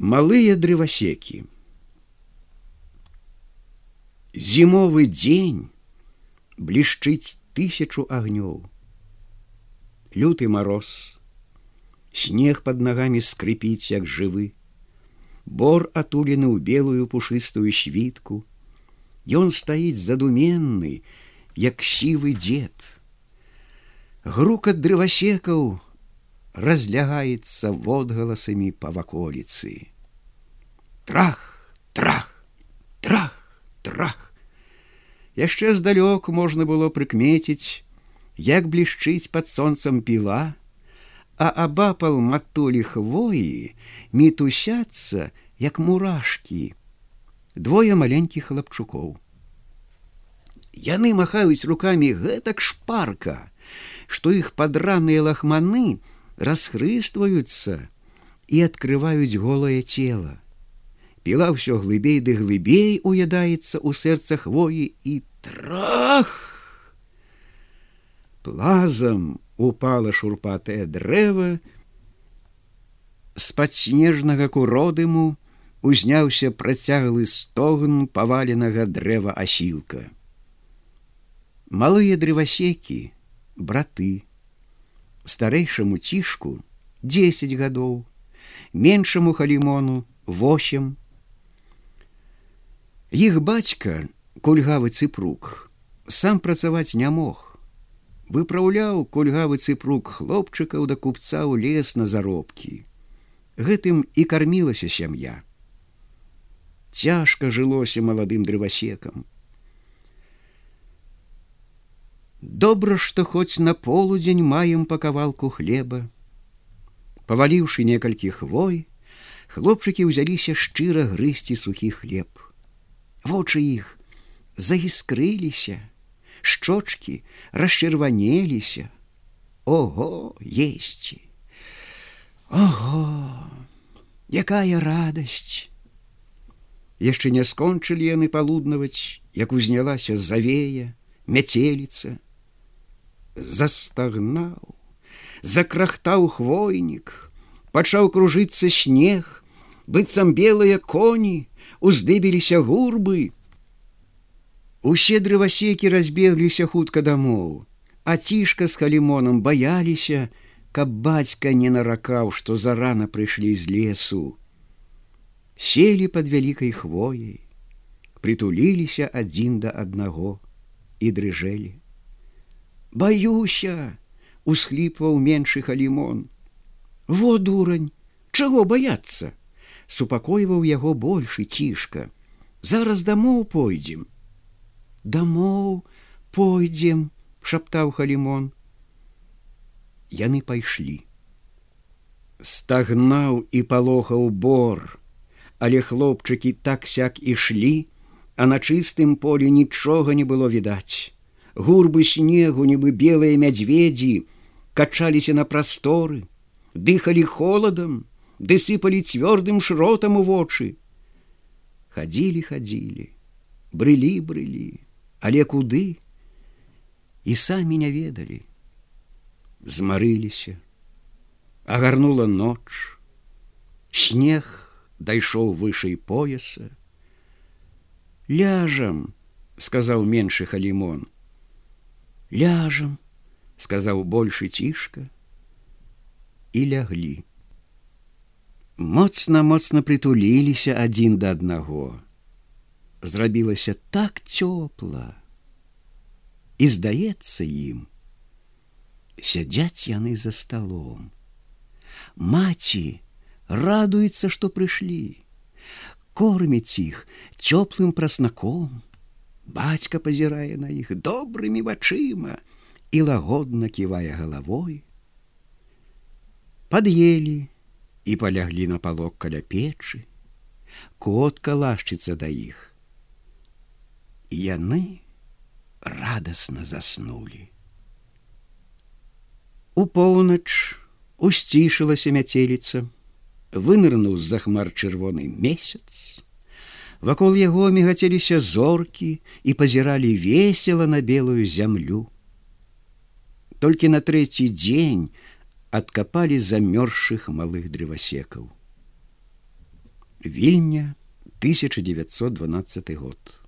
малыя дрывасекі. Зімовы дзень блішчыць тысячу агнёў. Люты мороз снег под нагамі скрыпіць як жывы. Бор атулены ў белую пушыстую світку. Ён стаіць задуменны як сівы дзед. Грукат дрывасекаў разлягаецца водгаласамі па ваколіцы. Трах, трах, трах, трах. Яшчэ здалёк можна было прыкмеціць, як блішчыць пад сонцам піла, а абапал матулі хвоі мітусяцца, як мурашкі, двое маленькіх хлапчукоў. Яны махаюць руками гэтак шпарка, што іх падраныя лахманы, расхрыстваюцца і открываюць голае тело. Піла ўсё глыбей ды глыбей уядаецца ў сэрца хвоі і трах. Плазам упала шурпатае дрэва, з-пад снежнага куродыму узняўся працяглы стогн паваленага дрэва асілка. Малыя дрывасекі, браты, старэйшаму цішку 10 гадоў, меншаму халімону 8. Іх бацька, кульгавы цыпрук, сам працаваць не мог. Выпраўляў кульгавы цыпрук хлопчыкаў да купца ў лес на заробкі. Гэтым і кармілася сям'я. Цяжка жылося маладым дрывасекам. Добра, што хоць на полудзень маем па кавалку хлеба. Паваліўшы некалькі хвой, хлопчыкі ўзяліся шчыра грызці сухі хлеб. Вочы іх заіскрыліся, шчочки расчырванеліся. Ого, есці! Ого, якая радасць! Яшчэ не скончылі яны палуднаваць, як узнялася завея, мяцеліца, застагнаў, закрахтаў хвойнік, пачаў кружыцца снег, быццам белыя коні, уздыбіліся гурбы. Усе дрывасекі разбегліся хутка дамоў, а цішка з халімонам баяліся, каб бацька не наракаў, што зарана прыйшлі з лесу. Селі под вялікай хвояй, прытуліліся адзін да аднаго і дрыжэлі баюся усхліпваў меншы халімон во дурань чаго баяцца? Супакойваў яго большы цішка. Зараз дамоў пойдзем. Дамоў пойдзем шаптаў халімон яны пайшлі. Стагнаў і палохаў бор. Але хлопчыкі так сяк ішлі а на чыстым полі нічога не было відаць гурбы снегу нібы белыя мядзведзі качаліся на прасторы дыхалі холадам ды сыпалі цвёрдым шротам у вочы. Хадзілі хадзілі брылі брылі але куды? І самі не ведалі. Змарыліся агарнула ноч снег дайшоў вышэй пояса. Ляжам сказаў меншы халімон ляжам сказаў большы цішка і ляглі моцна моцна прытуліліся адзін да аднаго. Зрабілася так цёпла. І здаецца ім сядзяць яны за сталом. Маці радуецца што прыйшлі. Корміць іх цёплым праснаком Бацька пазірае на іх добрымі вачыма і лагодна ківае галавой. Пад'елі і паляглі на палок каля печы, котка лашчыцца да іх. І яны радасна заснулі. У поўнач усцішылася мяцеліца, вынырнуў з захмар чырвоны месяц, Вакол яго мігацеліся зоркі і пазіралі весела на белую зямлю. Толькі на трэці дзень адкапалі замёрзшых малых дрывасекаў. Вільня 1912 год.